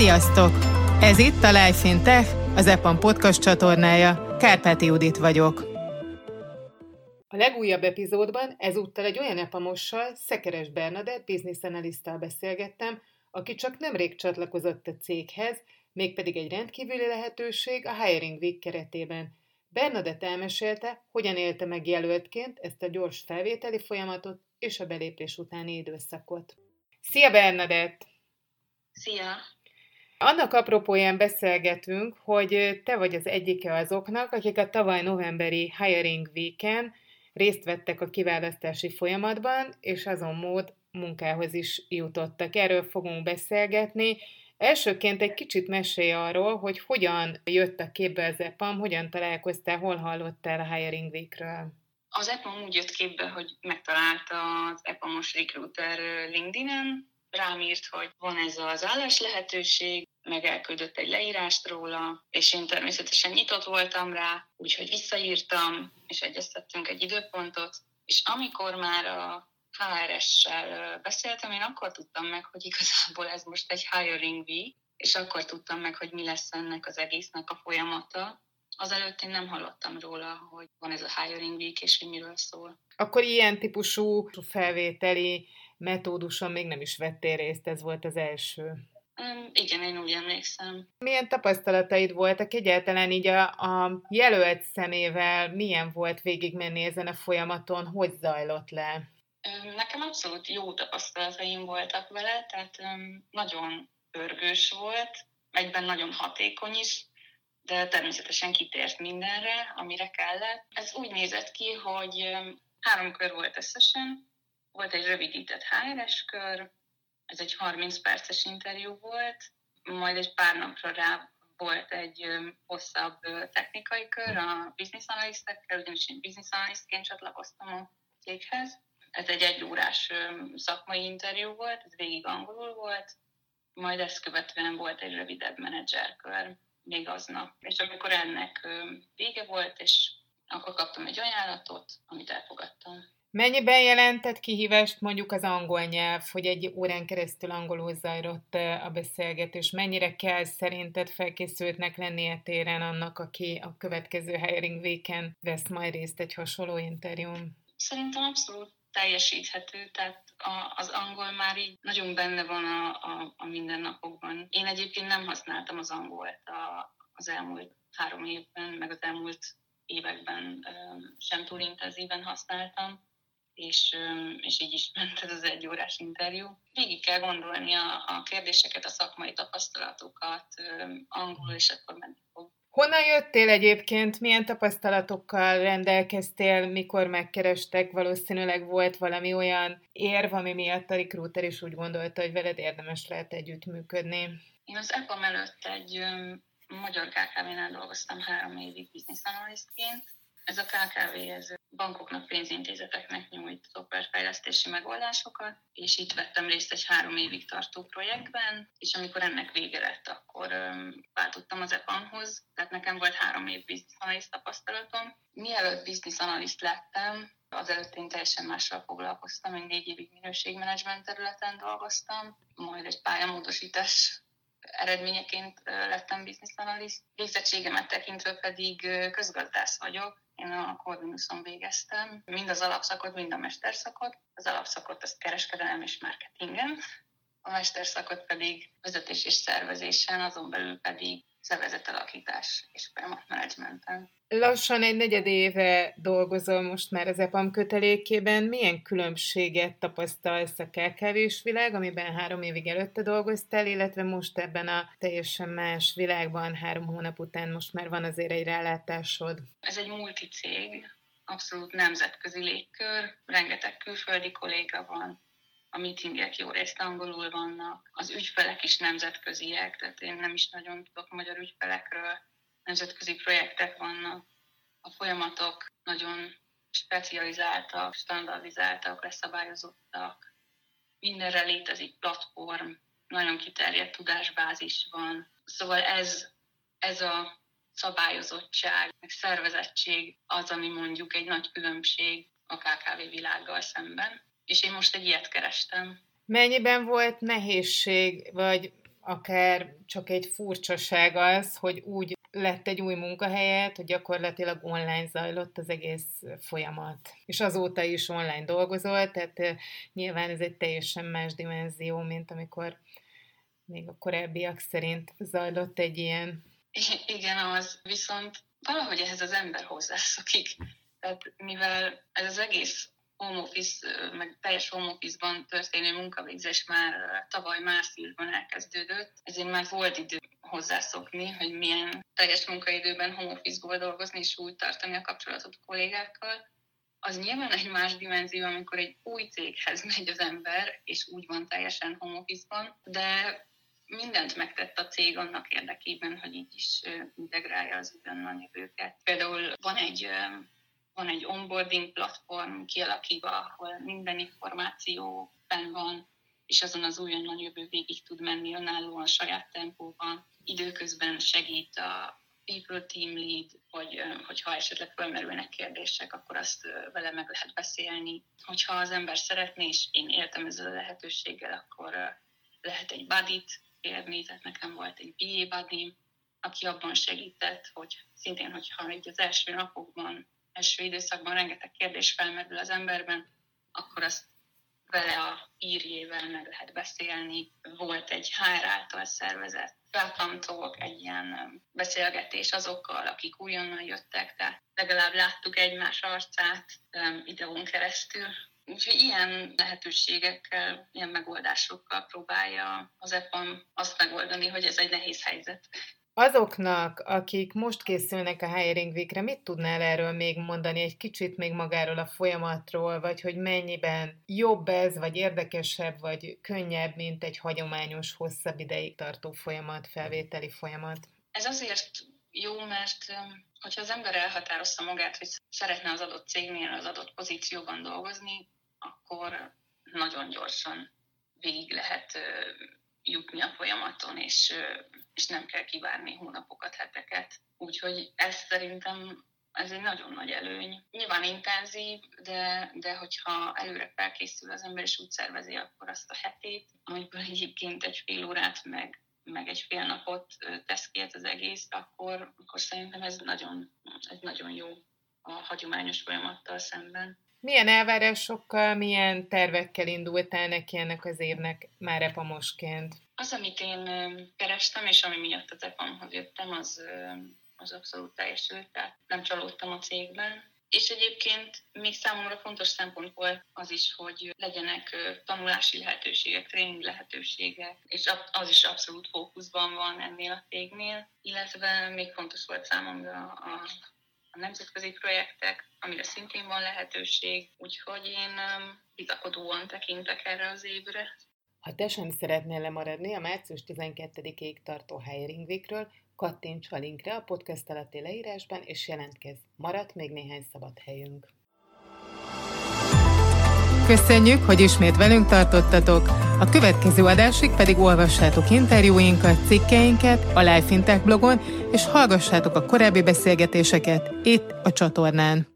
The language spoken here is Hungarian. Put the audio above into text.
Sziasztok! Ez itt a Life in Tech, az EPAM podcast csatornája. Kárpáti Judit vagyok. A legújabb epizódban ezúttal egy olyan epamossal, Szekeres Bernadett, business analyszttal beszélgettem, aki csak nemrég csatlakozott a céghez, mégpedig egy rendkívüli lehetőség a Hiring Week keretében. Bernadett elmesélte, hogyan élte meg jelöltként ezt a gyors felvételi folyamatot és a belépés utáni időszakot. Szia Bernadett! Szia! Annak apropóján beszélgetünk, hogy te vagy az egyike azoknak, akik a tavaly novemberi Hiring Week-en részt vettek a kiválasztási folyamatban, és azon mód munkához is jutottak. Erről fogunk beszélgetni. Elsőként egy kicsit mesélj arról, hogy hogyan jött a képbe az EPAM, hogyan találkoztál, hol hallottál a Hiring Week-ről. Az EPAM úgy jött képbe, hogy megtalálta az EPAM-os recruiter LinkedIn-en, rám írt, hogy van ez az állás lehetőség, meg elküldött egy leírást róla, és én természetesen nyitott voltam rá, úgyhogy visszaírtam, és egyeztettünk egy időpontot, és amikor már a HRS-sel beszéltem, én akkor tudtam meg, hogy igazából ez most egy hiring week, és akkor tudtam meg, hogy mi lesz ennek az egésznek a folyamata. Azelőtt én nem hallottam róla, hogy van ez a hiring week, és hogy miről szól. Akkor ilyen típusú felvételi metóduson még nem is vettél részt, ez volt az első. Igen, én úgy emlékszem. Milyen tapasztalataid voltak egyáltalán így a, a jelölt szemével, milyen volt végigmenni ezen a folyamaton, hogy zajlott le? Nekem abszolút jó tapasztalataim voltak vele, tehát nagyon pörgős volt, egyben nagyon hatékony is, de természetesen kitért mindenre, amire kellett. Ez úgy nézett ki, hogy három kör volt összesen, volt egy rövidített HRS kör, ez egy 30 perces interjú volt, majd egy pár napra rá volt egy hosszabb technikai kör a business analysztekkel, ugyanis én business analysztként csatlakoztam a céghez. Ez egy egyórás szakmai interjú volt, ez végig angolul volt, majd ezt követően volt egy rövidebb menedzserkör még aznap. És amikor ennek vége volt, és akkor kaptam egy ajánlatot, amit elfogadtam. Mennyiben jelentett kihívást mondjuk az angol nyelv, hogy egy órán keresztül angolul zajlott a beszélgetés? Mennyire kell szerinted felkészültnek lennie téren annak, aki a következő hiring weeken vesz majd részt egy hasonló interjún? Szerintem abszolút teljesíthető, tehát a, az angol már így nagyon benne van a, a, a mindennapokban. Én egyébként nem használtam az angolt a, az elmúlt három évben, meg az elmúlt években sem túl intenzíven használtam és, és így is ment ez az egy órás interjú. Végig kell gondolni a, a kérdéseket, a szakmai tapasztalatokat, angolul, és akkor menni fog. Honnan jöttél egyébként? Milyen tapasztalatokkal rendelkeztél, mikor megkerestek? Valószínűleg volt valami olyan érv, ami miatt a recruiter is úgy gondolta, hogy veled érdemes lehet együttműködni. Én az EPAM előtt egy magyar KKV-nál dolgoztam három évig business analysztként. Ez a KKV, ez bankoknak, pénzintézeteknek nyújt szoftverfejlesztési megoldásokat, és itt vettem részt egy három évig tartó projektben, és amikor ennek vége lett, akkor váltottam az EPAM-hoz, tehát nekem volt három év business analyst tapasztalatom. Mielőtt business analyst lettem, Azelőtt én teljesen mással foglalkoztam, én négy évig minőségmenedzsment területen dolgoztam, majd egy pályamódosítás eredményeként lettem business analyst. Végzettségemet tekintve pedig közgazdász vagyok, én a Corvinuson végeztem, mind az alapszakot, mind a mesterszakot. Az alapszakot azt kereskedelem és marketingen, a mesterszakot pedig vezetés és szervezésen, azon belül pedig szervezetalakítás és folyamatmenedzsmenten. Lassan egy negyed éve dolgozol most már az EPAM kötelékében. Milyen különbséget tapasztalsz a kkv világ, amiben három évig előtte dolgoztál, illetve most ebben a teljesen más világban három hónap után most már van azért egy rálátásod? Ez egy multicég, abszolút nemzetközi légkör, rengeteg külföldi kolléga van, a meetingek jó részt angolul vannak, az ügyfelek is nemzetköziek, tehát én nem is nagyon tudok magyar ügyfelekről, nemzetközi projektek vannak, a folyamatok nagyon specializáltak, standardizáltak, leszabályozottak, mindenre létezik platform, nagyon kiterjedt tudásbázis van. Szóval ez, ez a szabályozottság, meg szervezettség az, ami mondjuk egy nagy különbség a KKV világgal szemben és én most egy ilyet kerestem. Mennyiben volt nehézség, vagy akár csak egy furcsaság az, hogy úgy lett egy új munkahelyet, hogy gyakorlatilag online zajlott az egész folyamat. És azóta is online dolgozol, tehát nyilván ez egy teljesen más dimenzió, mint amikor még a korábbiak szerint zajlott egy ilyen. Igen, az. Viszont valahogy ehhez az ember hozzászokik. Tehát mivel ez az egész home office, meg teljes home office-ban történő munkavégzés már tavaly márciusban elkezdődött, ezért már volt idő hozzászokni, hogy milyen teljes munkaidőben home office-ból dolgozni és úgy tartani a kapcsolatot a kollégákkal. Az nyilván egy más dimenzió, amikor egy új céghez megy az ember, és úgy van teljesen home office-ban, de mindent megtett a cég annak érdekében, hogy így is integrálja az ugyannan jövőket. Például van egy van egy onboarding platform kialakítva, ahol minden információ fenn van, és azon az újonnan jövő végig tud menni önállóan saját tempóban. Időközben segít a people team lead, hogy hogyha esetleg felmerülnek kérdések, akkor azt vele meg lehet beszélni. Hogyha az ember szeretné, és én éltem ezzel a lehetőséggel, akkor lehet egy buddy-t kérni, tehát nekem volt egy BA buddy aki abban segített, hogy szintén, hogyha így az első napokban első időszakban rengeteg kérdés felmerül az emberben, akkor azt vele a írjével meg lehet beszélni. Volt egy HR által szervezett welcome talk, egy ilyen beszélgetés azokkal, akik újonnan jöttek, tehát legalább láttuk egymás arcát videón keresztül. Úgyhogy ilyen lehetőségekkel, ilyen megoldásokkal próbálja az EPAM azt megoldani, hogy ez egy nehéz helyzet. Azoknak, akik most készülnek a Hiring Weekre, mit tudnál erről még mondani egy kicsit még magáról a folyamatról, vagy hogy mennyiben jobb ez, vagy érdekesebb, vagy könnyebb, mint egy hagyományos, hosszabb ideig tartó folyamat, felvételi folyamat? Ez azért jó, mert hogyha az ember elhatározta magát, hogy szeretne az adott cégnél, az adott pozícióban dolgozni, akkor nagyon gyorsan végig lehet jutni a folyamaton, és, és nem kell kivárni hónapokat, heteket. Úgyhogy ez szerintem ez egy nagyon nagy előny. Nyilván intenzív, de, de hogyha előre felkészül az ember, és úgy szervezi akkor azt a hetét, amiből egyébként egy fél órát, meg, meg egy fél napot tesz ki ez az egész, akkor, akkor szerintem ez nagyon, ez nagyon jó a hagyományos folyamattal szemben. Milyen elvárásokkal, milyen tervekkel indultál neki ennek az évnek már epamosként? Az, amit én kerestem, és ami miatt az epamhoz jöttem, az, az abszolút teljesült, tehát nem csalódtam a cégben. És egyébként még számomra fontos szempont volt az is, hogy legyenek tanulási lehetőségek, tréning lehetőségek, és az is abszolút fókuszban van ennél a cégnél, illetve még fontos volt számomra a nemzetközi projektek, amire szintén van lehetőség, úgyhogy én bizakodóan tekintek erre az évre. Ha te sem szeretnél lemaradni a március 12-ig tartó Hiring Weekről, kattints a linkre a podcast alatti leírásban, és jelentkezz. Maradt még néhány szabad helyünk. Köszönjük, hogy ismét velünk tartottatok. A következő adásig pedig olvassátok interjúinkat, cikkeinket a Life Intech blogon, és hallgassátok a korábbi beszélgetéseket itt a csatornán.